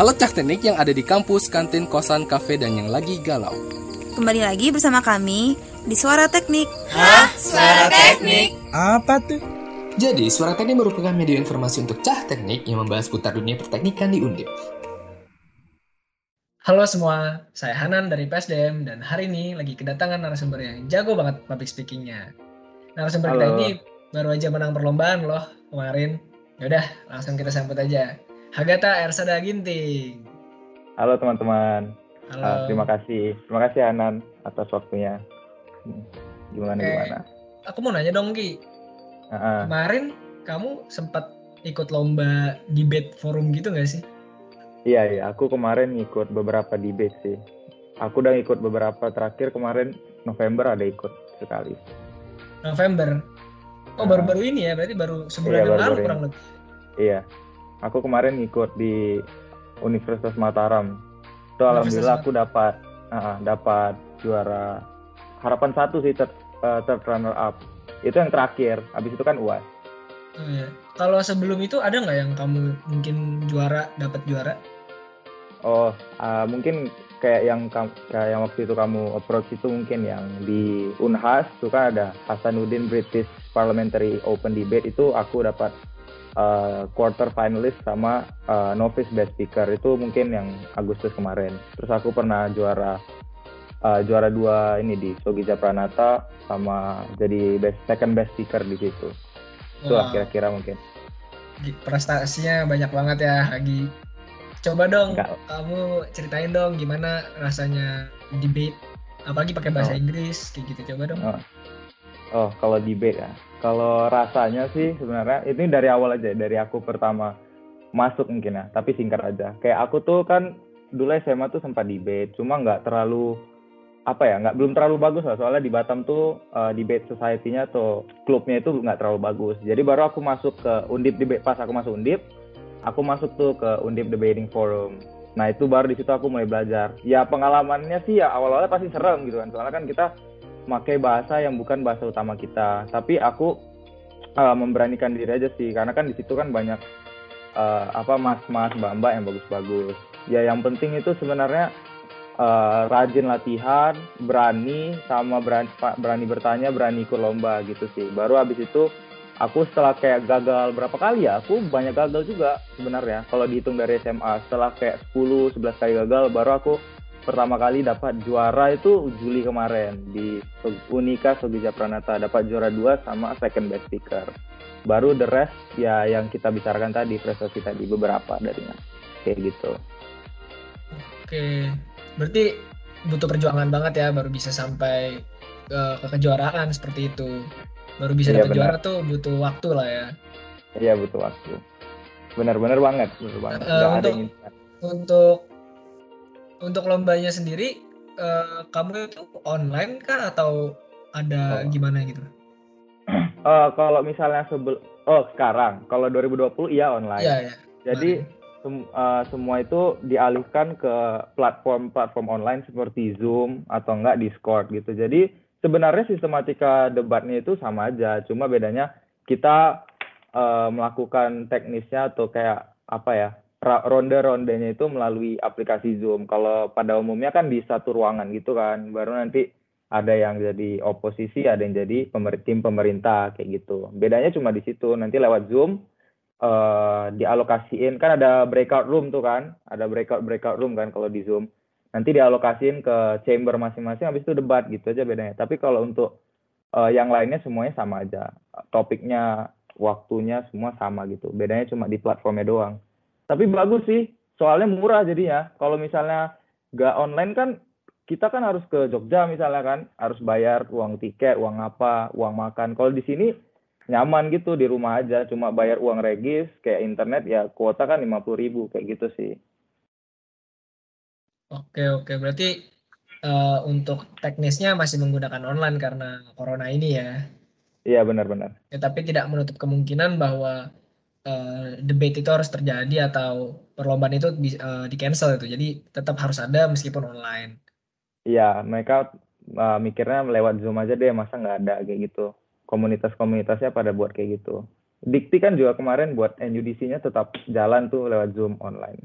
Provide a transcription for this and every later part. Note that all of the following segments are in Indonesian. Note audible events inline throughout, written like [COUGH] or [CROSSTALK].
Halo Cah Teknik yang ada di kampus, kantin, kosan, kafe, dan yang lagi galau. Kembali lagi bersama kami di Suara Teknik. Hah? Suara Teknik? Apa tuh? Jadi, Suara Teknik merupakan media informasi untuk Cah Teknik yang membahas putar dunia perteknikan di Undip. Halo semua, saya Hanan dari PSDM dan hari ini lagi kedatangan narasumber yang jago banget public speakingnya. Narasumber kita Halo. ini baru aja menang perlombaan loh kemarin. Yaudah, langsung kita sambut aja. Hagata Ersada Ginting. Halo teman-teman, Halo. Ah, terima kasih, terima kasih Hanan atas waktunya. Hmm, Gimana Oke. gimana? Aku mau nanya dong Ki, ah. kemarin kamu sempat ikut lomba debate forum gitu nggak sih? Iya iya, aku kemarin ngikut beberapa debate sih. Aku udah ikut beberapa terakhir kemarin November ada ikut sekali. November. Oh baru-baru ini ya, berarti baru sebulan Iya, yang lalu kurang lebih. Iya, aku kemarin ngikut di Universitas Mataram. Itu alhamdulillah aku dapat ah, dapat juara harapan satu sih third, eh, third runner up. Itu yang terakhir. Habis itu kan UAS. Oh, iya. Kalau sebelum itu ada nggak yang kamu mungkin juara, dapat juara? Oh, ah, mungkin kayak yang kayak yang waktu itu kamu approach itu mungkin yang di Unhas itu kan ada Hasanuddin British Parliamentary Open Debate itu aku dapat uh, quarter finalist sama uh, novice best speaker itu mungkin yang Agustus kemarin. Terus aku pernah juara uh, juara dua ini di Sogija Pranata sama jadi best second best speaker di situ. Itu Wah. kira-kira mungkin. Prestasinya banyak banget ya Hagi. Coba dong Enggak. kamu ceritain dong gimana rasanya debate apalagi pakai bahasa Oh. Inggris kayak gitu coba dong. Oh. Oh, kalau debate ya. Kalau rasanya sih sebenarnya ini dari awal aja, dari aku pertama masuk mungkin ya, tapi singkat aja. Kayak aku tuh kan dulu SMA tuh sempat debate, cuma nggak terlalu apa ya, nggak belum terlalu bagus lah. Soalnya di Batam tuh eh, debate society-nya atau klubnya itu nggak terlalu bagus. Jadi baru aku masuk ke Undip debate pas aku masuk Undip, aku masuk tuh ke Undip debating forum. Nah itu baru di situ aku mulai belajar. Ya pengalamannya sih ya awal-awalnya pasti serem gitu kan. Soalnya kan kita pakai bahasa yang bukan bahasa utama kita. Tapi aku uh, memberanikan diri aja sih, karena kan di situ kan banyak uh, apa mas-mas, mbak-mbak yang bagus-bagus. Ya yang penting itu sebenarnya uh, rajin latihan, berani, sama berani, berani bertanya, berani ikut lomba gitu sih. Baru habis itu aku setelah kayak gagal berapa kali ya, aku banyak gagal juga sebenarnya. Kalau dihitung dari SMA, setelah kayak 10, 11 kali gagal, baru aku pertama kali dapat juara itu Juli kemarin di Unika Sogija Pranata dapat juara dua sama second best speaker. Baru the rest ya yang kita bicarakan tadi prestasi tadi beberapa darinya kayak gitu. Oke. Berarti butuh perjuangan banget ya baru bisa sampai ke, ke kejuaraan seperti itu. Baru bisa Iya, dapat juara tuh butuh waktu lah ya. Iya butuh waktu. Benar-benar banget, benar banget. Eh, Nggak ada untuk- yang instan. Untuk untuk lombanya sendiri eh, kamu itu online kah atau ada Oh. gimana gitu? Eh, kalau misalnya sebel oh sekarang kalau 2020 iya online. Iya ya. Jadi sem- eh, semua itu dialihkan ke platform-platform online seperti Zoom atau enggak Discord gitu. Jadi sebenarnya sistematika debatnya itu sama aja, cuma bedanya kita eh, melakukan teknisnya atau kayak apa ya ronde-rondenya itu melalui aplikasi Zoom. Kalau pada umumnya kan di satu ruangan gitu kan, baru nanti ada yang jadi oposisi, ada yang jadi pemer- tim pemerintah kayak gitu. Bedanya cuma di situ. Nanti lewat Zoom eh dialokasiin kan ada breakout room tuh kan, ada breakout breakout room kan kalau di Zoom. Nanti dialokasiin ke chamber masing-masing habis itu debat gitu aja bedanya. Tapi kalau untuk eh, yang lainnya semuanya sama aja. Topiknya, waktunya semua sama gitu. Bedanya cuma di platformnya doang. Tapi bagus sih, soalnya murah jadinya. Kalau misalnya nggak online kan kita kan harus ke Jogja misalnya kan, harus bayar uang tiket, uang apa, uang makan. Kalau di sini nyaman gitu di rumah aja, cuma bayar uang regis kayak internet ya kuota kan 50.000 ribu kayak gitu sih. Oke oke berarti eh, untuk teknisnya masih menggunakan online karena corona ini ya. Iya benar-benar. Ya, tapi tidak menutup kemungkinan bahwa eh, debate itu harus terjadi atau perlombaan itu di, eh, di cancel itu. Jadi tetap harus ada meskipun online. Iya, mereka uh, mikirnya lewat Zoom aja deh, masa nggak ada kayak gitu. Komunitas-komunitasnya pada buat kayak gitu. Dikti kan juga kemarin buat NUDC-nya tetap jalan tuh lewat Zoom online.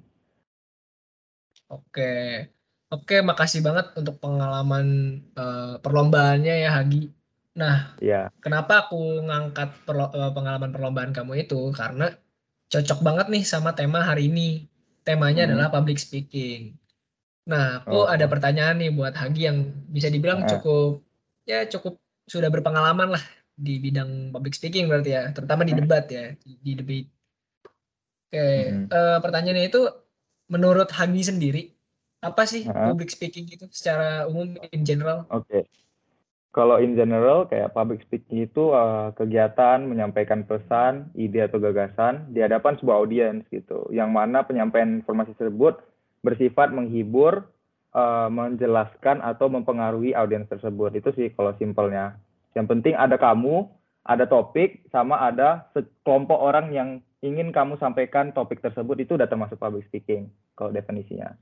Oke. Oke, makasih banget untuk pengalaman uh, perlombaannya ya Hagi. Nah, Iya. kenapa aku ngangkat perlo uh, pengalaman perlombaan kamu itu karena cocok banget nih sama tema hari ini. Temanya Hmm. adalah public speaking. Nah, aku Oh. ada pertanyaan nih buat Hagi yang bisa dibilang Heeh. cukup ya cukup sudah berpengalaman lah di bidang public speaking berarti ya, terutama di Hmm. debat ya, di, debate. Oke, Mhm. eh, pertanyaannya itu menurut Hagi sendiri apa sih Heeh. public speaking itu secara umum in general? Oke. Kalau in general kayak public speaking itu uh, kegiatan menyampaikan pesan, ide atau gagasan di hadapan sebuah audiens gitu. Yang mana penyampaian informasi tersebut bersifat menghibur, uh, menjelaskan atau mempengaruhi audiens tersebut. Itu sih kalau simpelnya. Yang penting ada kamu, ada topik, sama ada sekelompok orang yang ingin kamu sampaikan topik tersebut itu udah termasuk public speaking kalau definisinya.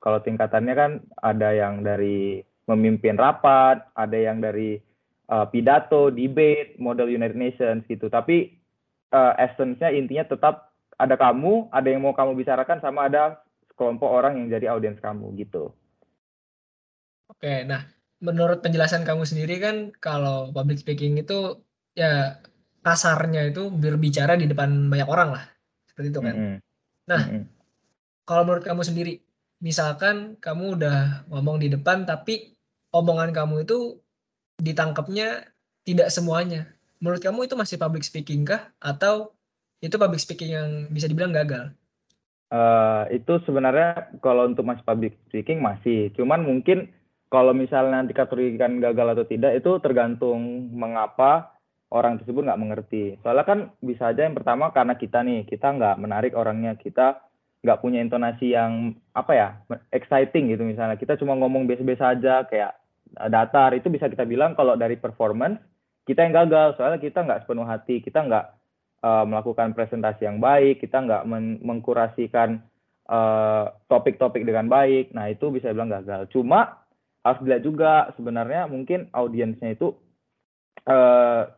Kalau tingkatannya kan ada yang dari memimpin rapat, ada yang dari uh, pidato, debate, model United Nations gitu. Tapi uh, essence-nya intinya tetap ada kamu, ada yang mau kamu bicarakan sama ada kelompok orang yang jadi audiens kamu gitu. Oke, nah menurut penjelasan kamu sendiri kan kalau public speaking itu ya kasarnya itu berbicara di depan banyak orang lah. Seperti itu kan. Mm-mm. Nah, Mm-mm. kalau menurut kamu sendiri, misalkan kamu udah ngomong di depan tapi omongan kamu itu ditangkapnya tidak semuanya. Menurut kamu itu masih public speaking kah atau itu public speaking yang bisa dibilang gagal? Eh, itu sebenarnya kalau untuk mas public speaking masih, cuman mungkin kalau misalnya dikategorikan gagal atau tidak itu tergantung mengapa orang tersebut nggak mengerti. Soalnya kan bisa aja yang pertama karena kita nih, kita nggak menarik orangnya, kita nggak punya intonasi yang apa ya exciting gitu misalnya. Kita cuma ngomong biasa-biasa aja kayak datar itu bisa kita bilang kalau dari performance kita yang gagal soalnya kita nggak sepenuh hati, kita nggak uh, melakukan presentasi yang baik, kita nggak men- mengkurasikan uh, topik-topik dengan baik. Nah, itu bisa bilang gagal. Cuma harus dilihat juga sebenarnya mungkin audiensnya itu uh,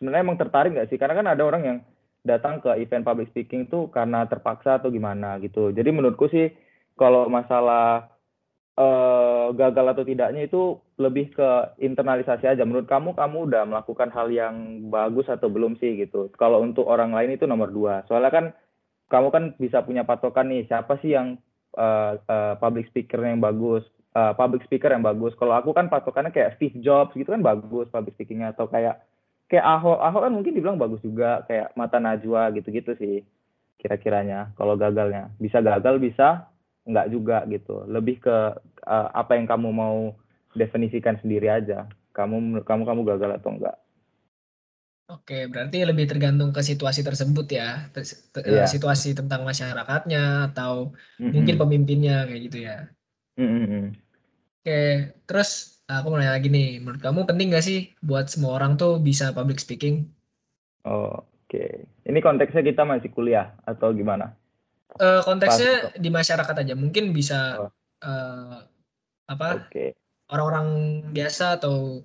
sebenarnya emang tertarik nggak sih? Karena kan ada orang yang datang ke event public speaking itu karena terpaksa atau gimana gitu. Jadi menurutku sih kalau masalah uh, gagal atau tidaknya itu lebih ke internalisasi aja. Menurut kamu, kamu udah melakukan hal yang bagus atau belum sih gitu? Kalau untuk orang lain itu nomor dua. Soalnya kan kamu kan bisa punya patokan nih, siapa sih yang uh, uh, public speaker yang bagus, uh, public speaker yang bagus. Kalau aku kan patokannya kayak Steve Jobs gitu kan bagus public speakingnya atau kayak kayak Ahok, Ahok kan mungkin dibilang bagus juga, kayak Mata Najwa gitu-gitu sih kira-kiranya. Kalau gagalnya bisa gagal, bisa nggak juga gitu. Lebih ke uh, apa yang kamu mau definisikan sendiri aja. Kamu kamu kamu gagal atau enggak? Oke, berarti lebih tergantung ke situasi tersebut ya, Te- te- Iya. situasi tentang masyarakatnya atau Mm-mm. mungkin pemimpinnya kayak gitu ya. Mm-mm. Oke, terus aku mau nanya lagi nih, menurut kamu penting gak sih buat semua orang tuh bisa public speaking? Oh, Oke, ini konteksnya kita masih kuliah atau gimana? Eh, konteksnya di masyarakat aja, mungkin bisa Oh. eh, apa Oke, orang-orang biasa atau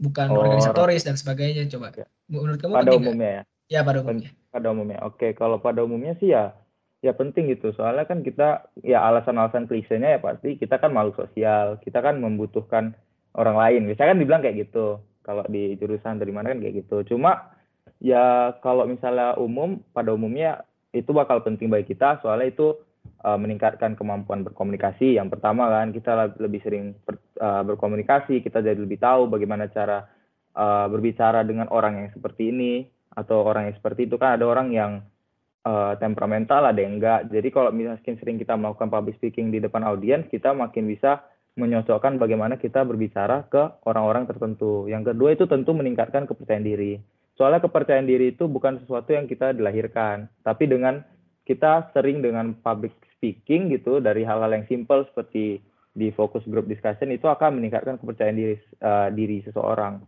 bukan Oh, organisatoris dan sebagainya. Coba, Ya. menurut kamu pada umumnya ya. Ya pada umumnya. pada umumnya. Oke, kalau pada umumnya sih ya ya penting gitu. Soalnya kan kita ya alasan-alasan klisenya ya pasti kita kan makhluk sosial, kita kan membutuhkan orang lain. Biasanya kan dibilang kayak gitu. Kalau di jurusan dari mana kan kayak gitu. Cuma ya kalau misalnya umum pada umumnya itu bakal penting bagi kita soalnya itu uh, meningkatkan kemampuan berkomunikasi. Yang pertama kan kita lebih sering uh, berkomunikasi, kita jadi lebih tahu bagaimana cara uh, berbicara dengan orang yang seperti ini atau orang yang seperti itu kan ada orang yang uh, temperamental ada yang enggak. Jadi kalau misalnya sering kita melakukan public speaking di depan audiens, kita makin bisa menyocokkan bagaimana kita berbicara ke orang-orang tertentu. Yang kedua itu tentu meningkatkan kepercayaan diri. Soalnya kepercayaan diri itu bukan sesuatu yang kita dilahirkan, tapi dengan kita sering dengan public speaking gitu dari hal-hal yang simple seperti di focus group discussion itu akan meningkatkan kepercayaan diri uh, diri seseorang.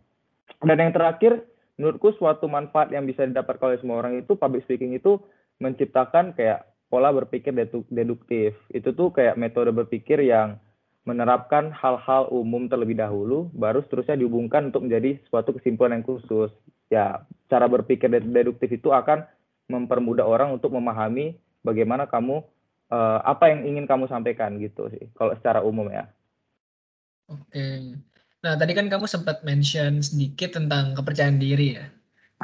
Dan yang terakhir, menurutku suatu manfaat yang bisa didapatkan oleh semua orang itu public speaking itu menciptakan kayak pola berpikir dedu- deduktif. Itu tuh kayak metode berpikir yang menerapkan hal-hal umum terlebih dahulu, baru seterusnya dihubungkan untuk menjadi suatu kesimpulan yang khusus. Ya, cara berpikir ded- deduktif itu akan mempermudah orang untuk memahami bagaimana kamu uh, apa yang ingin kamu sampaikan gitu sih kalau secara umum ya. Oke. Nah, tadi kan kamu sempat mention sedikit tentang kepercayaan diri ya.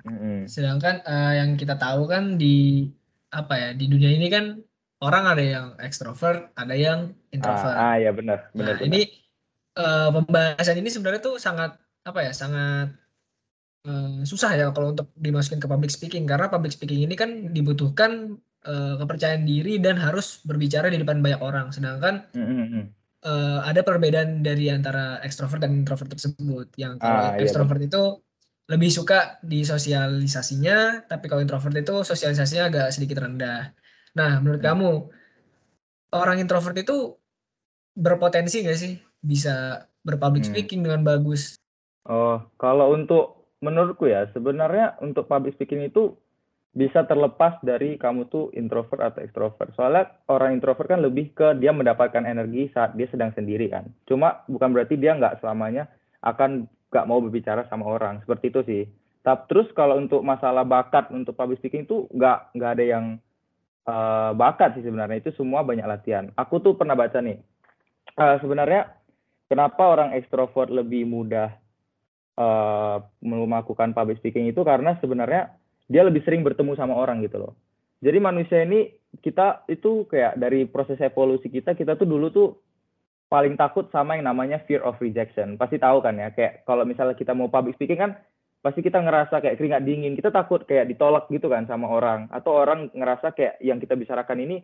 Mm-hmm. Sedangkan uh, yang kita tahu kan di apa ya di dunia ini kan orang ada yang ekstrovert, ada yang introvert. Ah, ah ya benar, benar. Nah, benar. ini uh, pembahasan ini sebenarnya tuh sangat apa ya, sangat uh, susah ya kalau untuk dimasukin ke public speaking karena public speaking ini kan dibutuhkan uh, kepercayaan diri dan harus berbicara di depan banyak orang. Sedangkan mm-hmm. uh, ada perbedaan dari antara ekstrovert dan introvert tersebut. Yang kalau ah, iya, ekstrovert iya, itu lebih suka di sosialisasinya, tapi kalau introvert itu sosialisasinya agak sedikit rendah. Nah, menurut hmm. kamu orang introvert itu berpotensi nggak sih bisa berpublic hmm. speaking dengan bagus? Oh, kalau untuk menurutku ya sebenarnya untuk public speaking itu bisa terlepas dari kamu tuh introvert atau extrovert. Soalnya orang introvert kan lebih ke dia mendapatkan energi saat dia sedang sendiri kan. Cuma bukan berarti dia nggak selamanya akan gak mau berbicara sama orang. Seperti itu sih. Tapi terus kalau untuk masalah bakat untuk public speaking itu nggak nggak ada yang uh, bakat sih sebenarnya. Itu semua banyak latihan. Aku tuh pernah baca nih uh, sebenarnya kenapa orang ekstrovert lebih mudah uh, melakukan public speaking itu? Karena sebenarnya dia lebih sering bertemu sama orang gitu loh jadi manusia ini kita itu kayak dari proses evolusi kita kita tuh dulu tuh paling takut sama yang namanya fear of rejection. Pasti tahu kan ya, kayak kalau misalnya kita mau public speaking kan pasti kita ngerasa kayak keringat dingin, kita takut kayak ditolak gitu kan sama orang atau orang ngerasa kayak yang kita bicarakan ini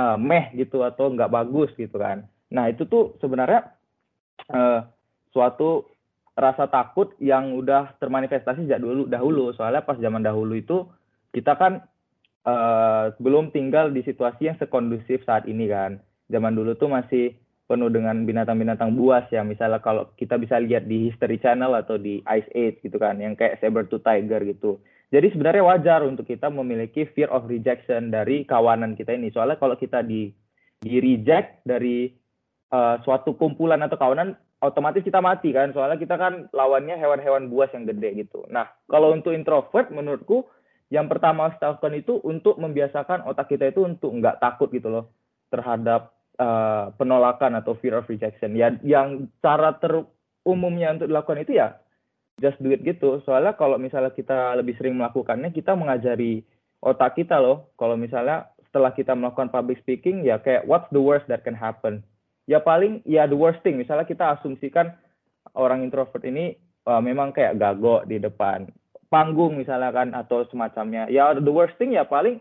uh, meh gitu atau nggak bagus gitu kan. Nah, itu tuh sebenarnya uh, suatu rasa takut yang udah termanifestasi sejak dulu dahulu. Soalnya pas zaman dahulu itu kita kan uh, belum tinggal di situasi yang sekondusif saat ini kan. Zaman dulu tuh masih penuh dengan binatang-binatang buas ya misalnya kalau kita bisa lihat di History Channel atau di Ice Age gitu kan yang kayak saber to tiger gitu jadi sebenarnya wajar untuk kita memiliki fear of rejection dari kawanan kita ini soalnya kalau kita di di reject dari uh, suatu kumpulan atau kawanan otomatis kita mati kan soalnya kita kan lawannya hewan-hewan buas yang gede gitu nah kalau untuk introvert menurutku yang pertama harus lakukan itu untuk membiasakan otak kita itu untuk nggak takut gitu loh terhadap uh, penolakan atau fear of rejection. Ya, yang cara terumumnya untuk dilakukan itu ya just do it gitu. Soalnya kalau misalnya kita lebih sering melakukannya, kita mengajari otak kita loh. Kalau misalnya setelah kita melakukan public speaking, ya kayak what's the worst that can happen? Ya paling ya the worst thing. Misalnya kita asumsikan orang introvert ini uh, memang kayak gago di depan panggung misalnya kan atau semacamnya. Ya the worst thing ya paling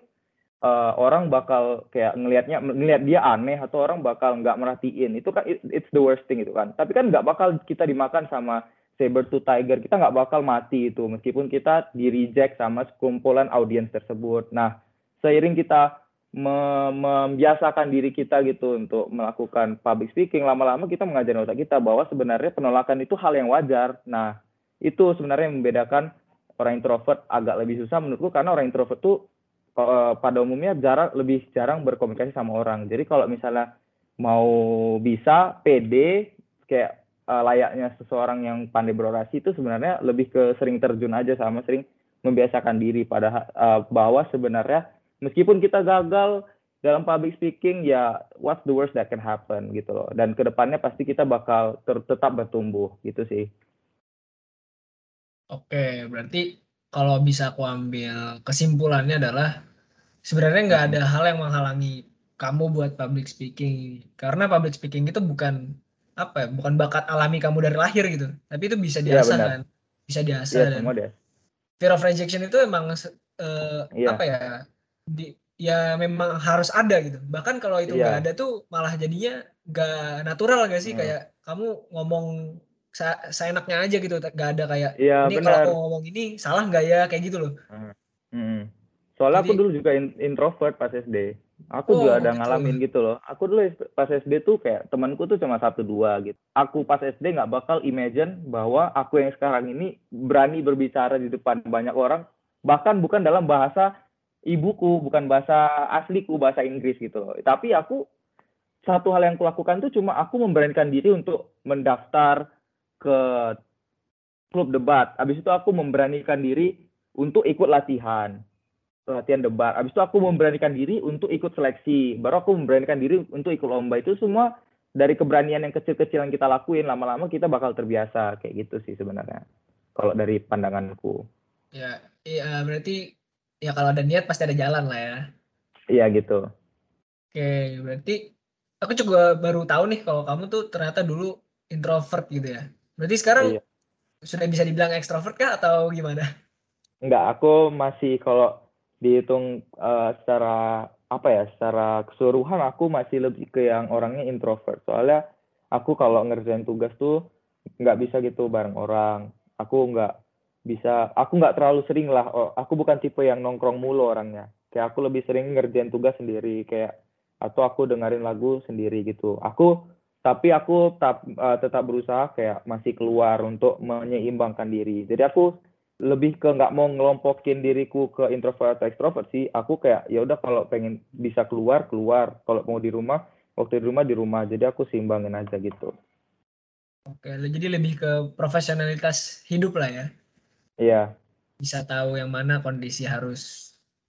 uh, orang bakal kayak ngelihatnya ngelihat dia aneh atau orang bakal nggak merhatiin itu kan it, it's the worst thing itu kan tapi kan nggak bakal kita dimakan sama saber to tiger kita nggak bakal mati itu meskipun kita di reject sama sekumpulan audiens tersebut nah seiring kita membiasakan diri kita gitu untuk melakukan public speaking. Lama-lama kita mengajarkan otak kita bahwa sebenarnya penolakan itu hal yang wajar. Nah itu sebenarnya yang membedakan orang introvert agak lebih susah menurutku karena orang introvert tuh uh, pada umumnya jarang lebih jarang berkomunikasi sama orang. Jadi kalau misalnya mau bisa PD kayak uh, layaknya seseorang yang pandai berorasi itu sebenarnya lebih ke sering terjun aja sama sering membiasakan diri. Pada uh, bahwa sebenarnya meskipun kita gagal dalam public speaking ya what's the worst that can happen gitu loh. Dan ke depannya pasti kita bakal ter tetap bertumbuh gitu sih. Oke, berarti kalau bisa aku ambil kesimpulannya adalah sebenarnya nggak ada hal yang menghalangi kamu buat public speaking. Karena public speaking itu bukan apa ya bukan bakat alami kamu dari lahir gitu. Tapi itu bisa iya, diasah ya, kan? Bisa diasah ya, dan fear of rejection itu emang uh, ya. apa ya di ya memang harus ada gitu bahkan kalau itu nggak ya. ada tuh malah jadinya nggak natural gak sih hmm. kayak kamu ngomong seenaknya aja gitu nggak ada kayak ya, ini kalau aku ngomong ini salah nggak ya kayak gitu loh hmm. Hmm. Soalnya Jadi, aku dulu juga introvert pas SD. Aku oh, juga ada gitu. ngalamin gitu loh. Aku dulu pas SD tuh kayak temanku tuh cuma satu dua gitu. Aku pas SD nggak bakal imagine bahwa aku yang sekarang ini berani berbicara di depan banyak orang. Bahkan bukan dalam bahasa ibuku, bukan bahasa asliku, bahasa Inggris gitu loh. Tapi aku satu hal yang kulakukan tuh cuma aku memberanikan diri untuk mendaftar ke klub debat. Habis itu aku memberanikan diri untuk ikut latihan latihan debat. Abis itu aku memberanikan diri untuk ikut seleksi. Baru aku memberanikan diri untuk ikut lomba. Itu semua dari keberanian yang kecil-kecil yang kita lakuin. Lama-lama kita bakal terbiasa. Kayak gitu sih sebenarnya. Kalau dari pandanganku. Ya, iya berarti ya kalau ada niat pasti ada jalan lah ya. Iya gitu. Oke, berarti aku juga baru tahu nih kalau kamu tuh ternyata dulu introvert gitu ya. Berarti sekarang Iya. sudah bisa dibilang ekstrovert kah atau gimana? Enggak, aku masih kalau dihitung eh, secara apa ya, secara keseluruhan aku masih lebih ke yang orangnya introvert. Soalnya aku kalau ngerjain tugas tuh nggak bisa gitu bareng orang. Aku nggak bisa, aku nggak terlalu sering lah. Oh, aku bukan tipe yang nongkrong mulu orangnya. Kayak aku lebih sering ngerjain tugas sendiri, kayak atau aku dengerin lagu sendiri gitu. Aku tapi aku tetap eh, tetap berusaha kayak masih keluar untuk menyeimbangkan diri. Jadi aku lebih ke nggak mau ngelompokin diriku ke introvert atau extrovert sih. Aku kayak ya udah kalau pengen bisa keluar keluar. Kalau mau di rumah waktu di rumah di rumah. Jadi aku seimbangin aja gitu. Oke, jadi lebih ke profesionalitas hidup lah ya. Iya, Bisa tahu yang mana kondisi harus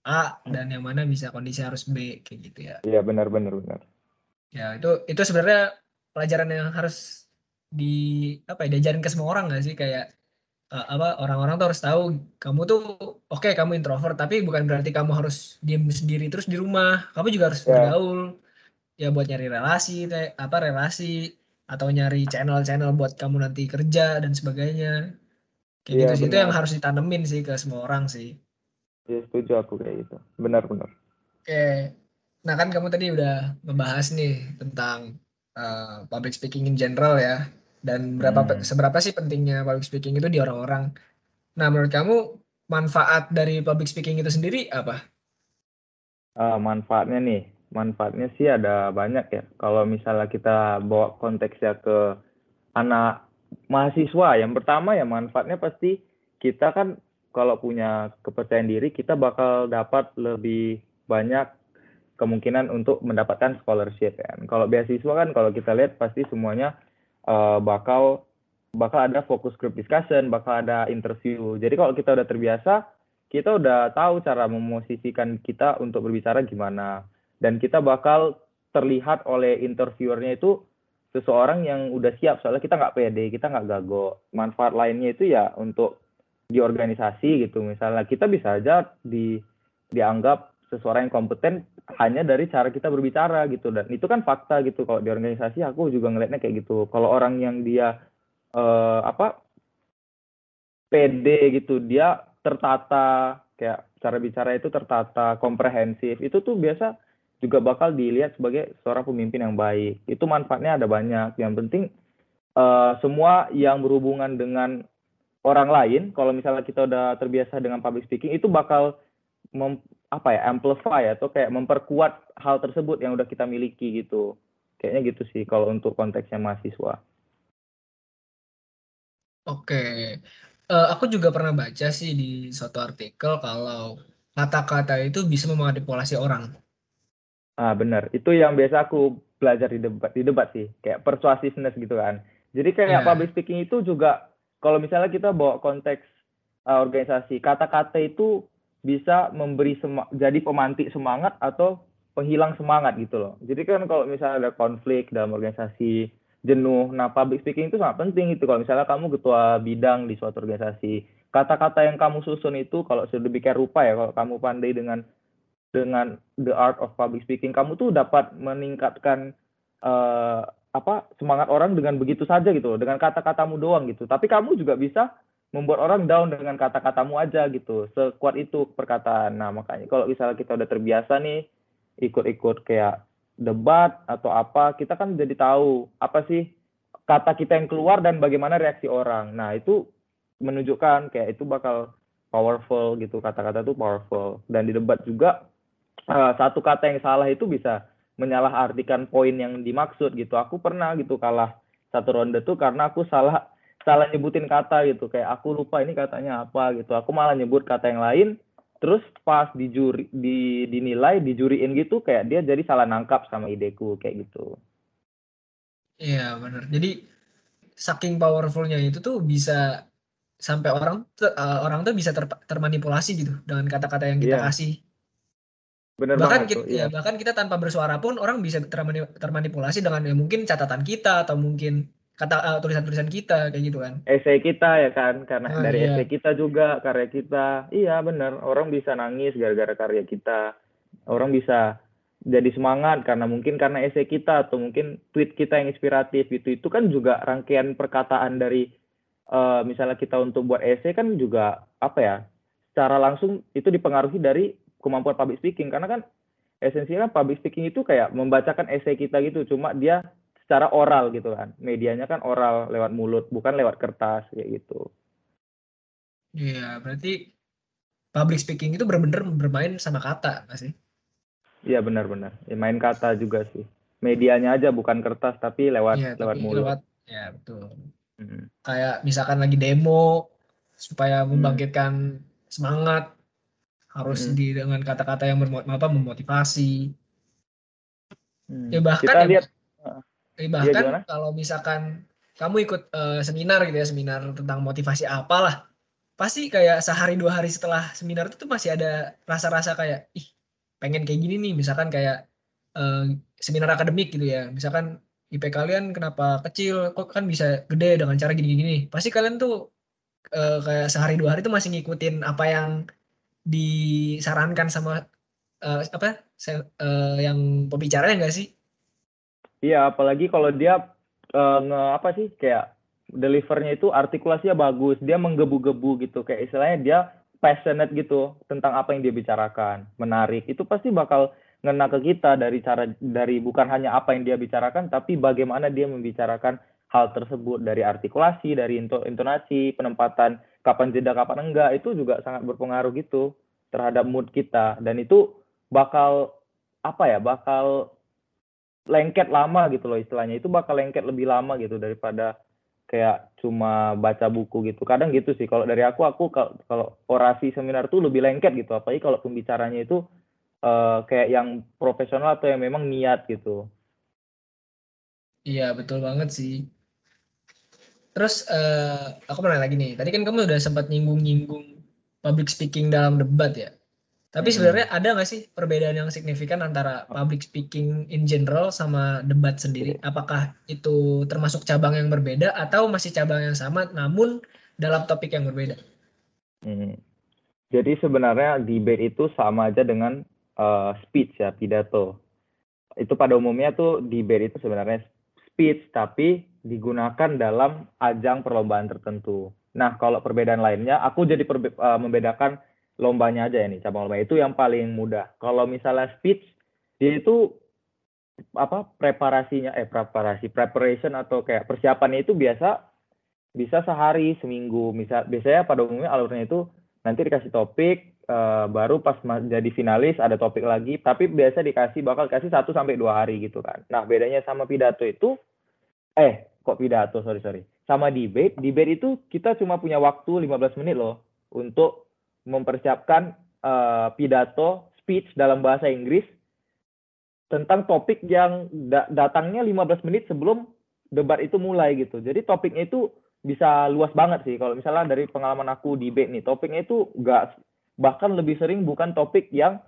A dan yang mana bisa kondisi harus B kayak gitu ya. iya benar benar benar. Ya, itu itu sebenarnya pelajaran yang harus di apa ya diajarin ke semua orang nggak sih kayak eh, apa orang-orang tuh harus tahu kamu tuh oke kamu introvert tapi bukan berarti kamu harus diem sendiri terus di rumah kamu juga harus Ya. bergaul ya buat nyari relasi apa relasi atau nyari channel-channel buat kamu nanti kerja dan sebagainya kayak Iya, gitu sih itu yang harus ditanemin sih ke semua orang sih Iya setuju aku kayak gitu. Benar benar. oke nah kan kamu tadi udah membahas nih tentang uh, public speaking in general ya dan berapa Hmm. seberapa sih pentingnya public speaking itu di orang-orang nah menurut kamu manfaat dari public speaking itu sendiri apa Ah, manfaatnya nih, manfaatnya sih ada banyak ya. Kalau misalnya kita bawa konteksnya ke anak mahasiswa, yang pertama ya manfaatnya pasti kita kan kalau punya kepercayaan diri, kita bakal dapat lebih banyak kemungkinan untuk mendapatkan scholarship kan. Kalau beasiswa kan kalau kita lihat pasti semuanya eh, bakal bakal ada focus group discussion, bakal ada interview. Jadi kalau kita udah terbiasa, kita udah tahu cara memosisikan kita untuk berbicara gimana. Dan kita bakal terlihat oleh interviewernya itu seseorang yang udah siap. Soalnya kita nggak pede, kita nggak gago. Manfaat lainnya itu ya untuk di organisasi gitu. Misalnya kita bisa aja di dianggap seseorang yang kompeten hanya dari cara kita berbicara gitu. Dan itu kan fakta gitu. Kalau di organisasi aku juga ngelihatnya kayak gitu. Kalau orang yang dia eh, apa pede gitu, dia tertata kayak cara bicara itu tertata, komprehensif. Itu tuh biasa juga bakal dilihat sebagai seorang pemimpin yang baik. Itu manfaatnya ada banyak. Yang penting eh, semua yang berhubungan dengan orang lain, kalau misalnya kita udah terbiasa dengan public speaking, itu bakal mem, apa ya, amplify atau kayak memperkuat hal tersebut yang udah kita miliki gitu. Kayaknya gitu sih kalau untuk konteksnya mahasiswa. Oke, Eh, aku juga pernah baca sih di suatu artikel kalau kata-kata itu bisa memanipulasi orang. Ah, benar. Itu yang biasa aku belajar di debat, di debat sih, kayak persuasiveness gitu kan. Jadi kayak Iya. public speaking itu juga kalau misalnya kita bawa konteks uh, organisasi, kata-kata itu bisa memberi jadi pemantik semangat atau penghilang semangat gitu loh. Jadi kan kalau misalnya ada konflik dalam organisasi, jenuh, nah public speaking itu sangat penting itu kalau misalnya kamu ketua bidang di suatu organisasi, kata-kata yang kamu susun itu kalau sedemikian rupa ya, kalau kamu pandai dengan dengan the art of public speaking, kamu tuh dapat meningkatkan eh, apa semangat orang dengan begitu saja gitu, dengan kata-katamu doang gitu. Tapi kamu juga bisa membuat orang down dengan kata-katamu aja gitu. Sekuat itu perkataan. Nah, makanya kalau misalnya kita udah terbiasa nih ikut-ikut kayak debat atau apa, kita kan jadi tahu apa sih kata kita yang keluar dan bagaimana reaksi orang. Nah, itu menunjukkan kayak itu bakal powerful gitu, kata-kata itu powerful. Dan di debat juga eh, satu kata yang salah itu bisa menyalahartikan poin yang dimaksud gitu. Aku pernah gitu kalah satu ronde tuh karena aku salah salah nyebutin kata gitu. Kayak aku lupa ini katanya apa gitu. Aku malah nyebut kata yang lain. Terus pas di juri di dinilai dijuriin gitu kayak dia jadi salah nangkap sama ideku kayak gitu. Iya benar. Jadi saking powerfulnya itu tuh bisa sampai orang tuh, eh, orang tuh bisa ter- termanipulasi gitu dengan kata-kata yang kita Iya. kasih Bener bahkan banget kita, tuh, ya iya. bahkan kita tanpa bersuara pun orang bisa termani- termanipulasi dengan ya mungkin catatan kita atau mungkin kata eh, tulisan-tulisan kita kayak gitu kan. Esai kita ya kan, karena Ah, dari iya. esai kita juga, karya kita. Iya bener, orang bisa nangis gara-gara karya kita. Orang bisa jadi semangat karena mungkin karena esai kita atau mungkin tweet kita yang inspiratif gitu. Itu kan juga rangkaian perkataan dari eh, misalnya kita untuk buat esai kan juga apa ya? Secara langsung itu dipengaruhi dari kemampuan public speaking karena kan esensinya public speaking itu kayak membacakan esai kita gitu, cuma dia secara oral gitu kan. Medianya kan oral lewat mulut, bukan lewat kertas kayak gitu. Iya, berarti public speaking itu benar-benar bermain sama kata, nggak sih? Iya benar-benar. Ya, main kata juga sih. Medianya aja bukan kertas tapi lewat Iya, lewat tapi mulut. lewat ya betul. Mm. Kayak misalkan lagi demo supaya Hmm. membangkitkan semangat harus Hmm. di dengan kata-kata yang bermo- apa memotivasi. Hmm. Ya bahkan Kita ya, lihat eh, bahkan gimana? kalau misalkan kamu ikut eh, seminar gitu ya, seminar tentang motivasi apalah, pasti kayak sehari dua hari setelah seminar itu tuh masih ada rasa-rasa kayak ih pengen kayak gini nih, misalkan kayak eh, seminar akademik gitu ya, misalkan IP kalian kenapa kecil, kok kan bisa gede dengan cara gini-gini. Pasti kalian tuh eh, kayak sehari dua hari tuh masih ngikutin apa yang disarankan sama eh, apa eh, yang pembicaranya enggak sih? Iya, apalagi kalau dia eh, nge apa sih kayak delivernya itu artikulasinya bagus, dia menggebu-gebu gitu, kayak istilahnya dia passionate gitu tentang apa yang dia bicarakan, menarik. Itu pasti bakal ngena ke kita dari cara dari bukan hanya apa yang dia bicarakan, tapi bagaimana dia membicarakan hal tersebut dari artikulasi, dari into- intonasi, penempatan kapan jeda, kapan enggak, itu juga sangat berpengaruh gitu terhadap mood kita. Dan itu bakal apa ya, bakal lengket lama gitu loh istilahnya. Itu bakal lengket lebih lama gitu daripada kayak cuma baca buku gitu. Kadang gitu sih kalau dari aku aku kal- kalau orasi seminar tuh lebih lengket gitu. Apalagi kalau pembicaranya itu eh, kayak yang profesional atau yang memang niat gitu. Iya, betul banget sih. Terus eh, aku nanya lagi nih. Tadi kan kamu udah sempat nyinggung-nyinggung public speaking dalam debat ya. Tapi Mm-mm. sebenarnya ada nggak sih perbedaan yang signifikan antara public speaking in general sama debat sendiri? Apakah itu termasuk cabang yang berbeda atau masih cabang yang sama namun dalam topik yang berbeda? Hmm. Jadi sebenarnya debate itu sama aja dengan eh, speech ya, pidato. Itu pada umumnya tuh debate itu sebenarnya speech tapi digunakan dalam ajang perlombaan tertentu. Nah, kalau perbedaan lainnya, aku jadi eh, membedakan lombanya aja ya nih, cabang lomba itu yang paling mudah. Kalau misalnya speech, dia itu apa preparasinya eh preparasi preparation atau kayak persiapannya itu biasa bisa sehari seminggu misal biasanya pada umumnya alurnya itu nanti dikasih topik eh, baru pas jadi finalis ada topik lagi tapi biasa dikasih bakal kasih satu sampai dua hari gitu kan nah bedanya sama pidato itu eh kok pidato sorry sorry sama debate debate itu kita cuma punya waktu 15 menit loh untuk mempersiapkan eh, pidato speech dalam bahasa Inggris tentang topik yang da- datangnya 15 menit sebelum debat itu mulai gitu. Jadi topiknya itu bisa luas banget sih. Kalau misalnya dari pengalaman aku debate nih, topiknya itu enggak bahkan lebih sering bukan topik yang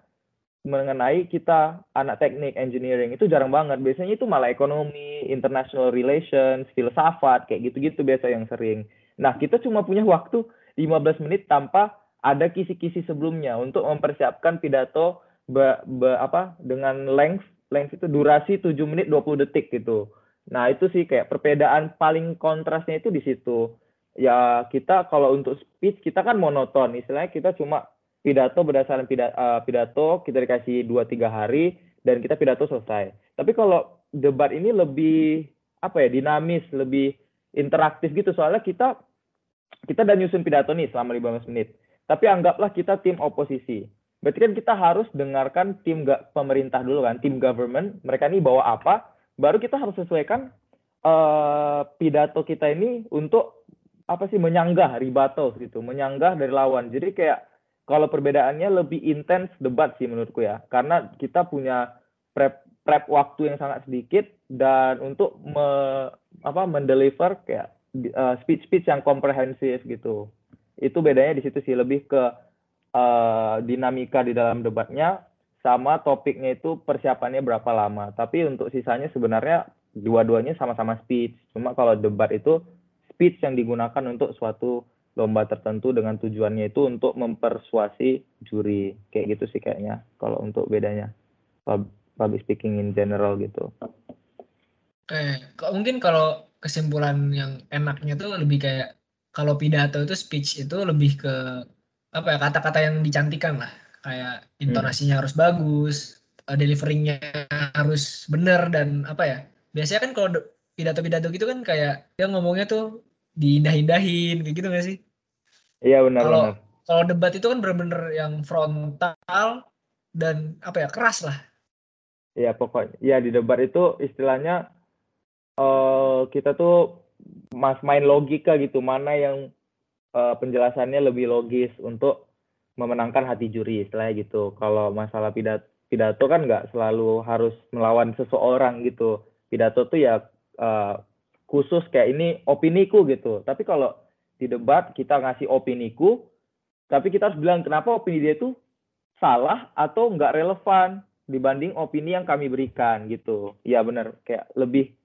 mengenai kita anak teknik engineering itu jarang banget. Biasanya itu malah ekonomi, international relations, filsafat kayak gitu-gitu biasa yang sering. Nah, kita cuma punya waktu 15 menit tanpa ada kisi-kisi sebelumnya untuk mempersiapkan pidato be- be- apa dengan length length itu durasi 7 menit 20 detik gitu. Nah, itu sih kayak perbedaan paling kontrasnya itu di situ. Ya, kita kalau untuk speech kita kan monoton. Istilahnya kita cuma pidato berdasarkan pida- eh, pidato kita dikasih 2 3 hari dan kita pidato selesai. Tapi kalau debat ini lebih apa ya, dinamis, lebih interaktif gitu soalnya kita kita udah nyusun pidato nih selama 15 menit. Tapi anggaplah kita tim oposisi. Berarti kan kita harus dengarkan tim pemerintah dulu kan, tim government, mereka ini bawa apa, baru kita harus sesuaikan eh, pidato kita ini untuk apa sih menyanggah rebuttal gitu, menyanggah dari lawan. Jadi kayak kalau perbedaannya lebih intens debat sih menurutku ya, karena kita punya prep prep waktu yang sangat sedikit dan untuk me, apa mendeliver kayak eh, speech-speech yang komprehensif gitu. Itu bedanya di situ sih lebih ke eh, dinamika di dalam debatnya sama topiknya itu persiapannya berapa lama. Tapi untuk sisanya sebenarnya dua-duanya sama-sama speech. Cuma kalau debat itu speech yang digunakan untuk suatu lomba tertentu dengan tujuannya itu untuk mempersuasi juri. Kayak gitu sih kayaknya kalau untuk bedanya. Public speaking in general gitu. Oke, mungkin kalau kesimpulan yang enaknya tuh lebih kayak kalau pidato itu speech itu lebih ke apa ya kata-kata yang dicantikan lah kayak intonasinya hmm. harus bagus uh, deliverynya harus bener dan apa ya biasanya kan kalau pidato-pidato gitu kan kayak dia ngomongnya tuh diindah-indahin kayak gitu gak sih iya benar kalau kalau debat itu kan bener-bener yang frontal dan apa ya keras lah iya pokoknya ya di debat itu istilahnya uh, kita tuh mas main logika gitu mana yang uh, penjelasannya lebih logis untuk memenangkan hati juri istilahnya gitu. Kalau masalah pidato, pidato kan nggak selalu harus melawan seseorang gitu. Pidato tuh ya uh, khusus kayak ini opiniku gitu. Tapi kalau di debat kita ngasih opiniku, tapi kita harus bilang kenapa opini dia itu salah atau nggak relevan dibanding opini yang kami berikan gitu. Ya benar kayak lebih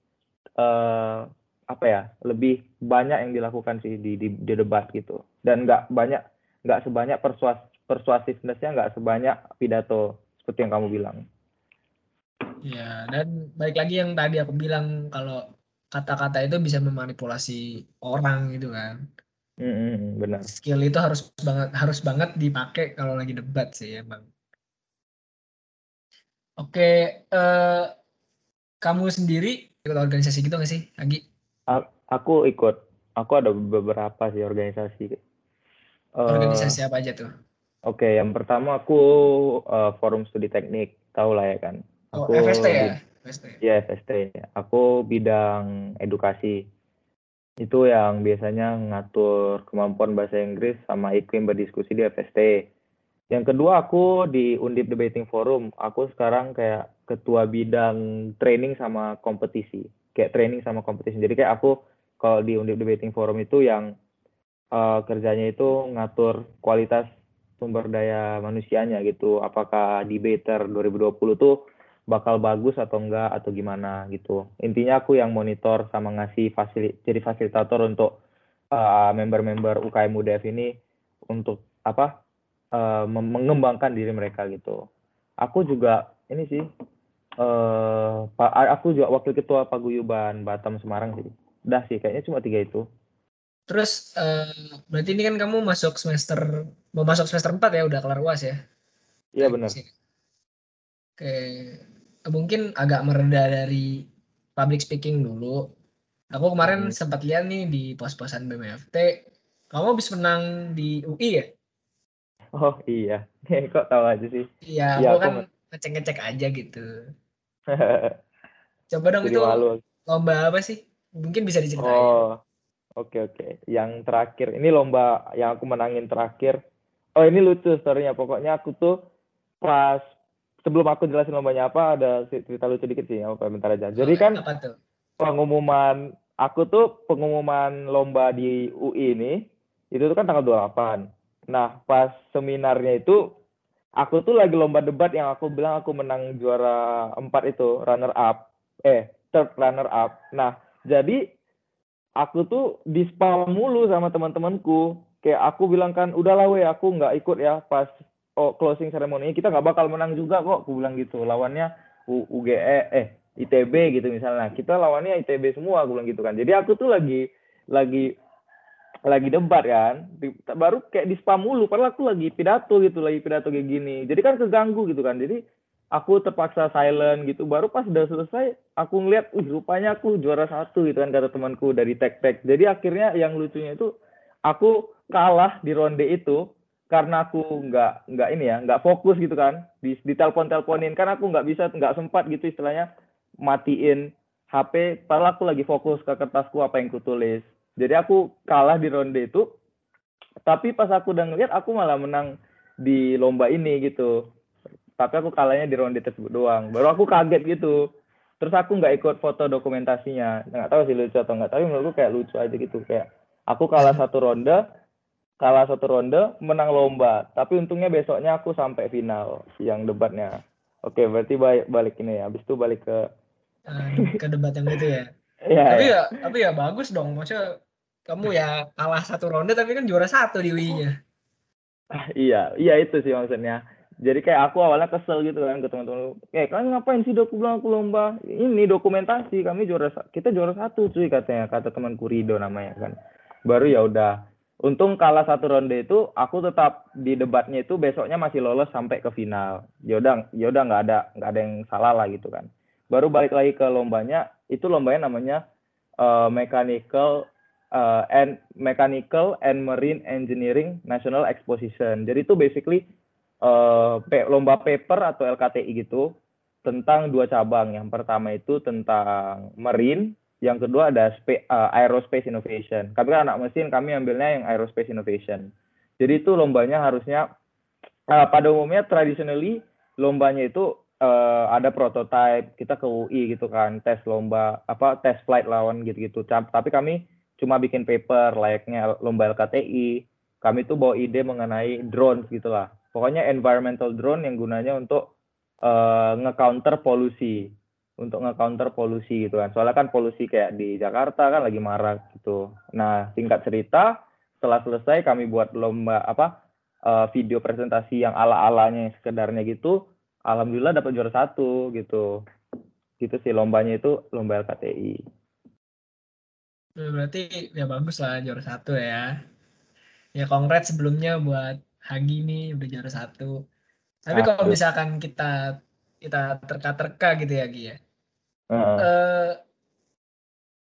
uh, apa ya lebih banyak yang dilakukan sih di, di, di debat gitu dan nggak banyak nggak sebanyak persuas persuasivenessnya nggak sebanyak pidato seperti yang kamu bilang ya dan baik lagi yang tadi aku bilang kalau kata-kata itu bisa memanipulasi orang gitu kan. Mm-hmm, benar. Skill itu harus banget harus banget dipakai kalau lagi debat sih emang. Oke uh, kamu sendiri ikut organisasi gitu nggak sih Agi? Aku ikut. Aku ada beberapa sih organisasi. Organisasi uh, apa aja tuh? oke okay, yang pertama aku uh, forum studi teknik. Tahu lah ya kan? Oh, aku FST ya FST. ya FST aku bidang edukasi itu yang biasanya ngatur kemampuan bahasa Inggris sama iklim berdiskusi di FST. Yang kedua aku di Undip Debating Forum, aku sekarang kayak ketua bidang training sama kompetisi kayak training sama kompetisi. Jadi kayak aku kalau di Undip Debating Forum itu yang uh, kerjanya itu ngatur kualitas sumber daya manusianya gitu. Apakah debater 2020 tuh bakal bagus atau enggak atau gimana gitu. Intinya aku yang monitor sama ngasih fasil jadi fasilitator untuk uh, member-member UKM UDF ini untuk apa uh, mengembangkan diri mereka gitu. Aku juga ini sih uh, aku juga wakil ketua paguyuban Batam Semarang sih. Udah sih, kayaknya cuma tiga itu. Terus uh, berarti ini kan kamu masuk semester mau masuk semester 4 ya udah kelar UAS ya? Iya benar. Oke, mungkin agak mereda dari public speaking dulu. Aku kemarin hmm. sempat lihat nih di pos-posan BMFT, kamu habis menang di UI ya? Oh iya, [LAUGHS] kok tahu aja sih? Iya, ya, aku kan ngecek-ngecek aja gitu. [LAUGHS] Coba dong Jadi itu malu. lomba apa sih? Mungkin bisa diceritain. Oh, oke okay, oke. Okay. Yang terakhir, ini lomba yang aku menangin terakhir. Oh ini lucu storynya. Pokoknya aku tuh pas sebelum aku jelasin lombanya apa, ada cerita lucu dikit sih. Apa bentar aja. Jadi kan pengumuman aku tuh pengumuman lomba di UI ini itu tuh kan tanggal 28. Nah, pas seminarnya itu aku tuh lagi lomba debat yang aku bilang aku menang juara empat itu runner up eh third runner up nah jadi aku tuh di spam mulu sama teman-temanku kayak aku bilang kan udahlah weh aku nggak ikut ya pas oh, closing ceremony kita nggak bakal menang juga kok aku bilang gitu. Lawannya U UGE eh ITB gitu misalnya. Kita lawannya ITB semua aku bilang gitu kan. Jadi aku tuh lagi lagi lagi debat kan. Baru kayak di spam mulu padahal aku lagi pidato gitu lagi pidato kayak gini. Jadi kan keganggu gitu kan. Jadi aku terpaksa silent gitu. Baru pas udah selesai aku ngeliat uh rupanya aku juara satu gitu kan kata temanku dari tek tek. Jadi akhirnya yang lucunya itu aku kalah di ronde itu karena aku nggak nggak ini ya nggak fokus gitu kan di, di telepon teleponin kan aku nggak bisa nggak sempat gitu istilahnya matiin HP padahal aku lagi fokus ke kertasku apa yang kutulis jadi aku kalah di ronde itu. Tapi pas aku udah ngeliat aku malah menang di lomba ini gitu. Tapi aku kalahnya di ronde tersebut doang. Baru aku kaget gitu. Terus aku nggak ikut foto dokumentasinya. Nggak tahu sih lucu atau nggak. Tapi menurutku kayak lucu aja gitu. Kayak aku kalah satu ronde. Kalah satu ronde, menang lomba. Tapi untungnya besoknya aku sampai final yang debatnya. Oke, berarti balik, balik ini ya. Habis itu balik ke uh, ke debat yang itu ya. [LAUGHS] ya, tapi ya. ya tapi ya bagus dong. Maksudnya kamu ya kalah satu ronde tapi kan juara satu di UI-nya. iya, iya itu sih maksudnya. Jadi kayak aku awalnya kesel gitu kan ke teman-teman. Kayak kalian ngapain sih dok bilang aku lomba? Ini dokumentasi kami juara kita juara satu cuy katanya kata temanku Rido namanya kan. Baru ya udah. Untung kalah satu ronde itu aku tetap di debatnya itu besoknya masih lolos sampai ke final. Yaudah, yaudah nggak ada nggak ada yang salah lah gitu kan. Baru balik lagi ke lombanya, itu lombanya namanya uh, mechanical uh, and mechanical and marine engineering national exposition. Jadi itu basically uh, lomba paper atau LKTI gitu tentang dua cabang. Yang pertama itu tentang marine, yang kedua ada spe, uh, aerospace innovation. Kami kan anak mesin, kami ambilnya yang aerospace innovation. Jadi itu lombanya harusnya uh, pada umumnya traditionally lombanya itu uh, ada prototype, kita ke UI gitu kan, tes lomba apa tes flight lawan gitu-gitu. Tapi kami cuma bikin paper layaknya lomba LKTI. Kami tuh bawa ide mengenai drone gitulah pokoknya environmental drone yang gunanya untuk uh, nge-counter polusi untuk nge-counter polusi gitu kan. Soalnya kan polusi kayak di Jakarta kan lagi marak gitu. Nah singkat cerita setelah selesai kami buat lomba apa uh, video presentasi yang ala-alanya sekedarnya gitu alhamdulillah dapat juara satu gitu. Gitu sih lombanya itu lomba LKTI berarti ya bagus lah juara satu ya. Ya kongres sebelumnya buat Hagi nih udah juara satu. Tapi kalau misalkan kita kita terka-terka gitu ya Gi ya. Uh. Uh,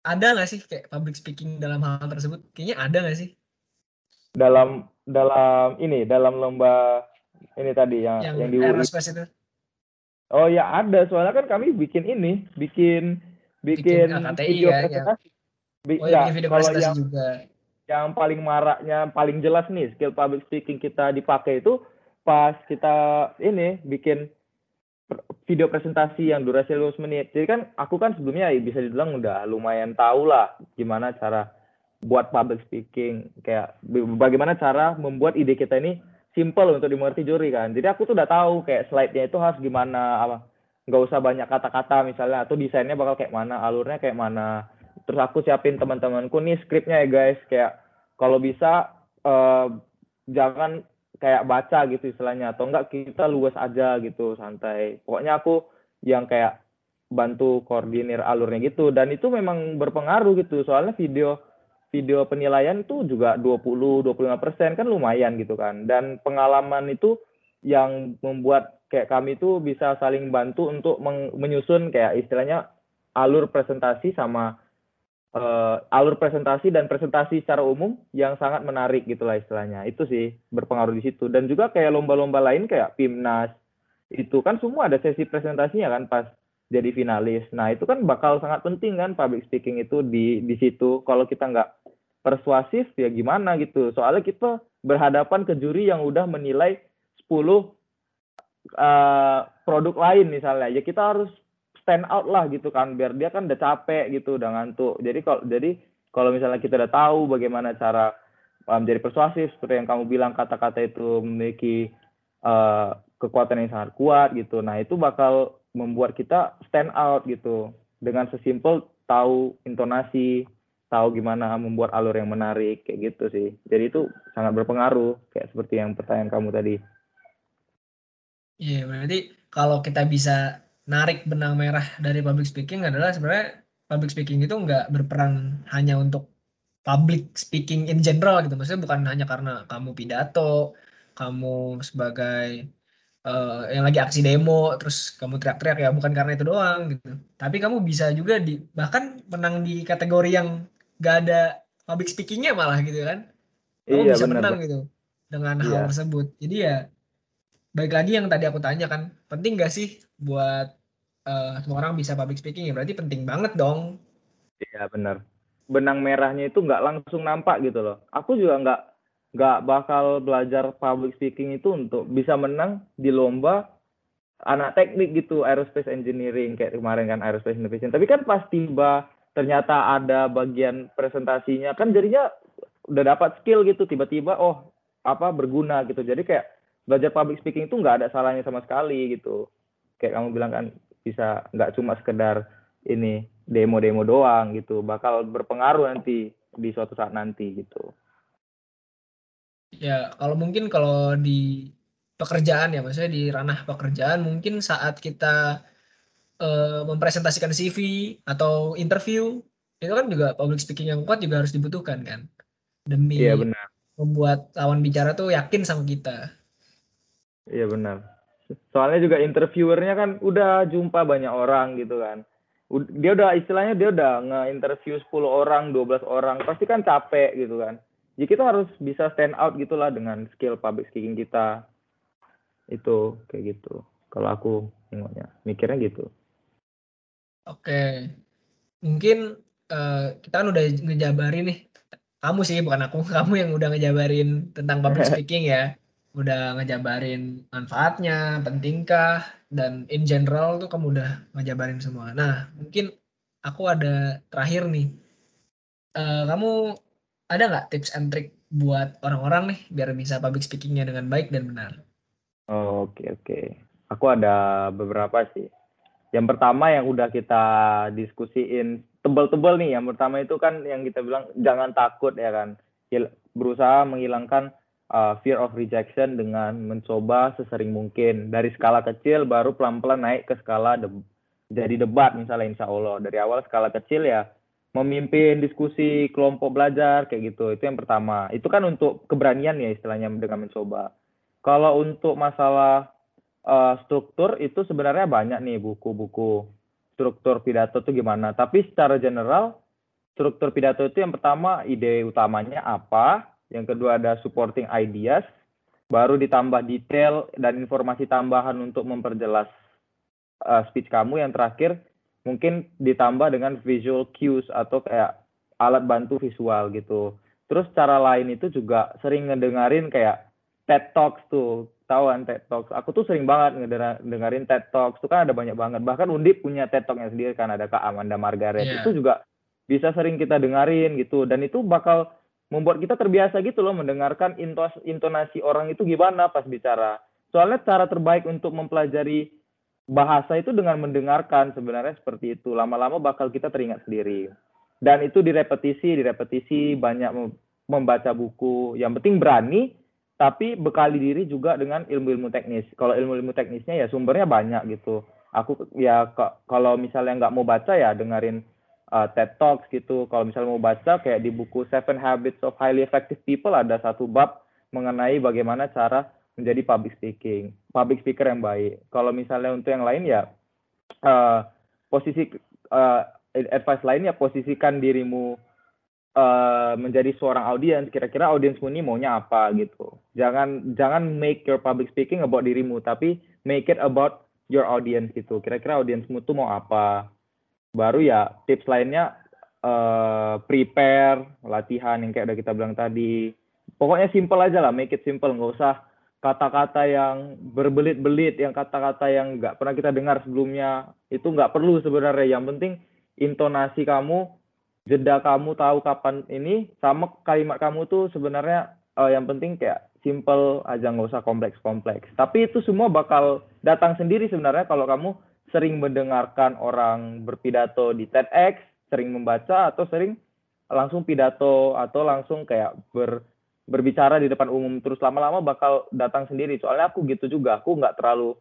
ada nggak sih kayak public speaking dalam hal tersebut? Kayaknya ada nggak sih? Dalam dalam ini dalam lomba ini tadi yang yang, yang di aerospace itu. Oh ya ada soalnya kan kami bikin ini bikin bikin, bikin AKTI video ya, presentasi. Ya. oh, ya, video presentasi yang, juga yang paling maraknya paling jelas nih skill public speaking kita dipakai itu pas kita ini bikin video presentasi yang durasi 15 menit. Jadi kan aku kan sebelumnya bisa dibilang udah lumayan tahu lah gimana cara buat public speaking, kayak bagaimana cara membuat ide kita ini simple untuk dimengerti juri kan. Jadi aku tuh udah tahu kayak slide-nya itu harus gimana apa nggak usah banyak kata-kata misalnya atau desainnya bakal kayak mana, alurnya kayak mana terus aku siapin teman-temanku nih skripnya ya guys kayak kalau bisa uh, jangan kayak baca gitu istilahnya atau enggak kita luas aja gitu santai. Pokoknya aku yang kayak bantu koordinir alurnya gitu. Dan itu memang berpengaruh gitu soalnya video video penilaian tuh juga 20 25 persen kan lumayan gitu kan. Dan pengalaman itu yang membuat kayak kami tuh bisa saling bantu untuk menyusun kayak istilahnya alur presentasi sama uh, alur presentasi dan presentasi secara umum yang sangat menarik gitulah istilahnya. Itu sih berpengaruh di situ. Dan juga kayak lomba-lomba lain kayak PIMNAS itu kan semua ada sesi presentasinya kan pas jadi finalis. Nah itu kan bakal sangat penting kan public speaking itu di di situ. Kalau kita nggak persuasif ya gimana gitu. Soalnya kita berhadapan ke juri yang udah menilai 10 uh, eh, produk lain misalnya. Ya kita harus stand out lah gitu kan biar dia kan udah capek gitu udah ngantuk. Jadi kalau jadi kalau misalnya kita udah tahu bagaimana cara menjadi um, persuasif seperti yang kamu bilang kata-kata itu memiliki uh, kekuatan yang sangat kuat gitu nah itu bakal membuat kita stand out gitu. Dengan sesimpel tahu intonasi tahu gimana membuat alur yang menarik kayak gitu sih. Jadi itu sangat berpengaruh kayak seperti yang pertanyaan kamu tadi. Iya berarti kalau kita bisa narik benang merah dari public speaking adalah sebenarnya public speaking itu nggak berperan hanya untuk public speaking in general gitu. Maksudnya bukan hanya karena kamu pidato, kamu sebagai uh, yang lagi aksi demo, terus kamu teriak-teriak ya bukan karena itu doang gitu. Tapi kamu bisa juga di bahkan menang di kategori yang gak ada public speakingnya malah gitu kan. Kamu iya, bisa bener, menang gitu dengan iya. hal tersebut. Jadi ya baik lagi yang tadi aku tanya kan, penting gak sih buat uh, semua orang bisa public speaking ya berarti penting banget dong. Iya benar. Benang merahnya itu nggak langsung nampak gitu loh. Aku juga nggak nggak bakal belajar public speaking itu untuk bisa menang di lomba anak teknik gitu aerospace engineering kayak kemarin kan aerospace innovation. Tapi kan pas tiba ternyata ada bagian presentasinya kan jadinya udah dapat skill gitu tiba-tiba oh apa berguna gitu jadi kayak belajar public speaking itu nggak ada salahnya sama sekali gitu. Kayak kamu bilang kan bisa nggak cuma sekedar ini demo-demo doang gitu. Bakal berpengaruh nanti di suatu saat nanti gitu. Ya kalau mungkin kalau di pekerjaan ya maksudnya di ranah pekerjaan mungkin saat kita uh, mempresentasikan CV atau interview itu kan juga public speaking yang kuat juga harus dibutuhkan kan. Demi iya benar. membuat lawan bicara tuh yakin sama kita iya benar soalnya juga interviewernya kan udah jumpa banyak orang gitu kan dia udah istilahnya dia udah nge-interview 10 orang, 12 orang, pasti kan capek gitu kan. Jadi kita harus bisa stand out gitulah dengan skill public speaking kita. Itu kayak gitu. Kalau aku nengoknya, mikirnya gitu. Oke. Mungkin uh, kita kan udah ngejabarin nih. Kamu sih bukan aku, [LAUGHS] kamu yang udah ngejabarin tentang public [LAUGHS] speaking ya udah ngejabarin manfaatnya, pentingkah, dan in general tuh kamu udah ngejabarin semua. Nah, mungkin aku ada terakhir nih. Uh, kamu ada nggak tips and trick buat orang-orang nih biar bisa public speakingnya dengan baik dan benar? Oh, oke okay, oke. Okay. Aku ada beberapa sih. Yang pertama yang udah kita diskusiin tebel-tebel nih. Yang pertama itu kan yang kita bilang jangan takut ya kan. Berusaha menghilangkan uh, fear of rejection dengan mencoba sesering mungkin. Dari skala kecil baru pelan-pelan naik ke skala de jadi debat misalnya insya Allah. Dari awal skala kecil ya memimpin diskusi kelompok belajar kayak gitu. Itu yang pertama. Itu kan untuk keberanian ya istilahnya dengan mencoba. Kalau untuk masalah uh, struktur itu sebenarnya banyak nih buku-buku. Struktur pidato itu gimana? Tapi secara general struktur pidato itu yang pertama ide utamanya apa yang kedua ada supporting ideas, baru ditambah detail dan informasi tambahan untuk memperjelas uh, speech kamu. Yang terakhir mungkin ditambah dengan visual cues atau kayak alat bantu visual gitu. Terus cara lain itu juga sering ngedengerin kayak TED Talks tuh, tahu kan TED Talks. Aku tuh sering banget ngedengerin TED Talks tuh kan ada banyak banget. Bahkan Undip punya TED Talknya sendiri kan ada Kak Amanda Margaret. Yeah. Itu juga bisa sering kita dengerin gitu dan itu bakal membuat kita terbiasa gitu loh mendengarkan intonasi orang itu gimana pas bicara. Soalnya cara terbaik untuk mempelajari bahasa itu dengan mendengarkan sebenarnya seperti itu. Lama-lama bakal kita teringat sendiri. Dan itu direpetisi, direpetisi, banyak membaca buku. Yang penting berani, tapi bekali diri juga dengan ilmu-ilmu teknis. Kalau ilmu-ilmu teknisnya ya sumbernya banyak gitu. Aku ya kalau misalnya nggak mau baca ya dengerin uh, TED Talks gitu. Kalau misalnya mau baca kayak di buku Seven Habits of Highly Effective People ada satu bab mengenai bagaimana cara menjadi public speaking, public speaker yang baik. Kalau misalnya untuk yang lain ya uh, posisi uh, advice lainnya posisikan dirimu uh, menjadi seorang audiens. Kira-kira audiensmu ini maunya apa gitu. Jangan jangan make your public speaking about dirimu, tapi make it about your audience gitu. Kira-kira audiensmu tuh mau apa? Baru ya tips lainnya uh, prepare latihan yang kayak udah kita bilang tadi. Pokoknya simple aja lah make it simple. Nggak usah kata-kata yang berbelit-belit yang kata-kata yang nggak pernah kita dengar sebelumnya. Itu nggak perlu sebenarnya. Yang penting intonasi kamu jeda kamu tahu kapan ini. Sama kalimat kamu tuh sebenarnya uh, yang penting kayak simple aja. Nggak usah kompleks-kompleks. Tapi itu semua bakal datang sendiri sebenarnya kalau kamu sering mendengarkan orang berpidato di TEDx, sering membaca atau sering langsung pidato atau langsung kayak ber berbicara di depan umum terus lama-lama bakal datang sendiri. Soalnya aku gitu juga, aku nggak terlalu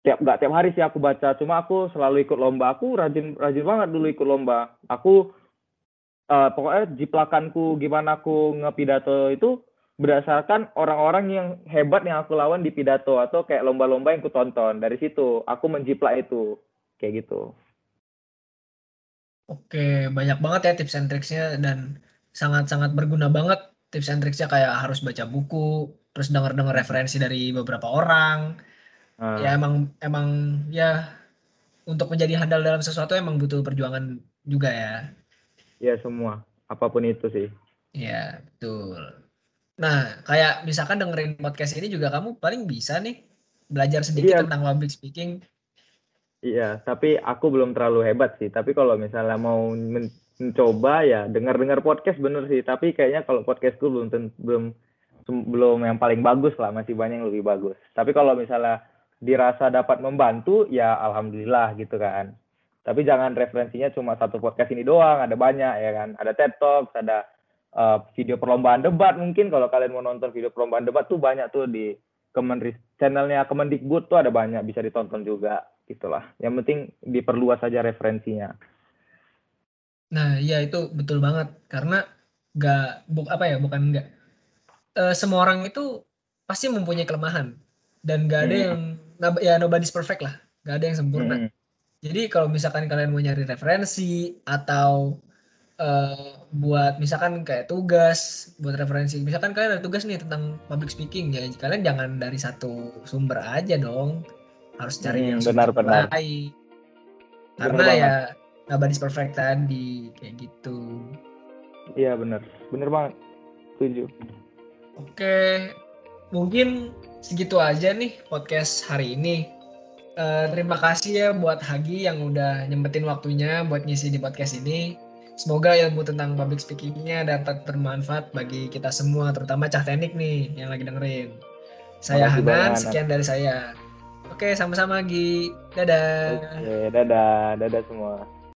tiap nggak tiap hari sih aku baca, cuma aku selalu ikut lomba. Aku rajin rajin banget dulu ikut lomba. Aku uh, pokoknya jiplakanku gimana aku ngepidato itu berdasarkan orang-orang yang hebat yang aku lawan di pidato atau kayak lomba-lomba yang aku tonton. Dari situ aku menjiplak itu. Kayak gitu. Oke banyak banget ya tips and tricksnya dan sangat-sangat berguna banget. Tips and tricksnya kayak harus baca buku terus dengar-dengar referensi dari beberapa orang. Hmm. ya emang emang ya untuk menjadi handal dalam sesuatu emang butuh perjuangan juga ya. Ya semua. Apa pun itu sih. Ya betul Nah, kayak misalkan dengerin podcast ini juga kamu paling bisa nih belajar sedikit iya. tentang public speaking. Iya, tapi aku belum terlalu hebat sih. Tapi kalau misalnya mau coba ya dengar-dengar podcast bener sih tapi kayaknya kalau podcastku belum belum belum yang paling bagus lah masih banyak yang lebih bagus tapi kalau misalnya dirasa dapat membantu ya alhamdulillah gitu kan tapi jangan referensinya cuma satu podcast ini doang ada banyak ya kan ada TED Talks ada uh, video perlombaan debat mungkin kalau kalian mau nonton video perlombaan debat tuh banyak tuh di Kemenris channelnya Kemendikbud tuh ada banyak bisa ditonton juga gitulah yang penting diperluas saja referensinya Nah, iya itu betul banget karena nggak buk apa ya bukan nggak uh, semua orang itu pasti mempunyai kelemahan dan nggak ada hmm. yang ya nobody's perfect lah nggak ada yang sempurna. Hmm. Jadi kalau misalkan kalian mau nyari referensi atau uh, buat misalkan kayak tugas buat referensi. Misalkan kalian ada tugas nih tentang public speaking ya kalian jangan dari satu sumber aja dong. Harus cari hmm, yang benar benar. karena ya nobody's perfect tadi kayak gitu. Iya bener bener banget. Setuju. Oke mungkin segitu aja nih podcast hari ini. Uh, terima kasih ya buat Hagi yang udah nyempetin waktunya buat ngisi di podcast ini Semoga ilmu tentang public speakingnya dapat bermanfaat bagi kita semua, terutama cah teknik nih yang lagi dengerin. Saya Hanan, sekian dari saya. Oke, sama-sama Gi. Dadah. Oke, dadah. Dadah semua.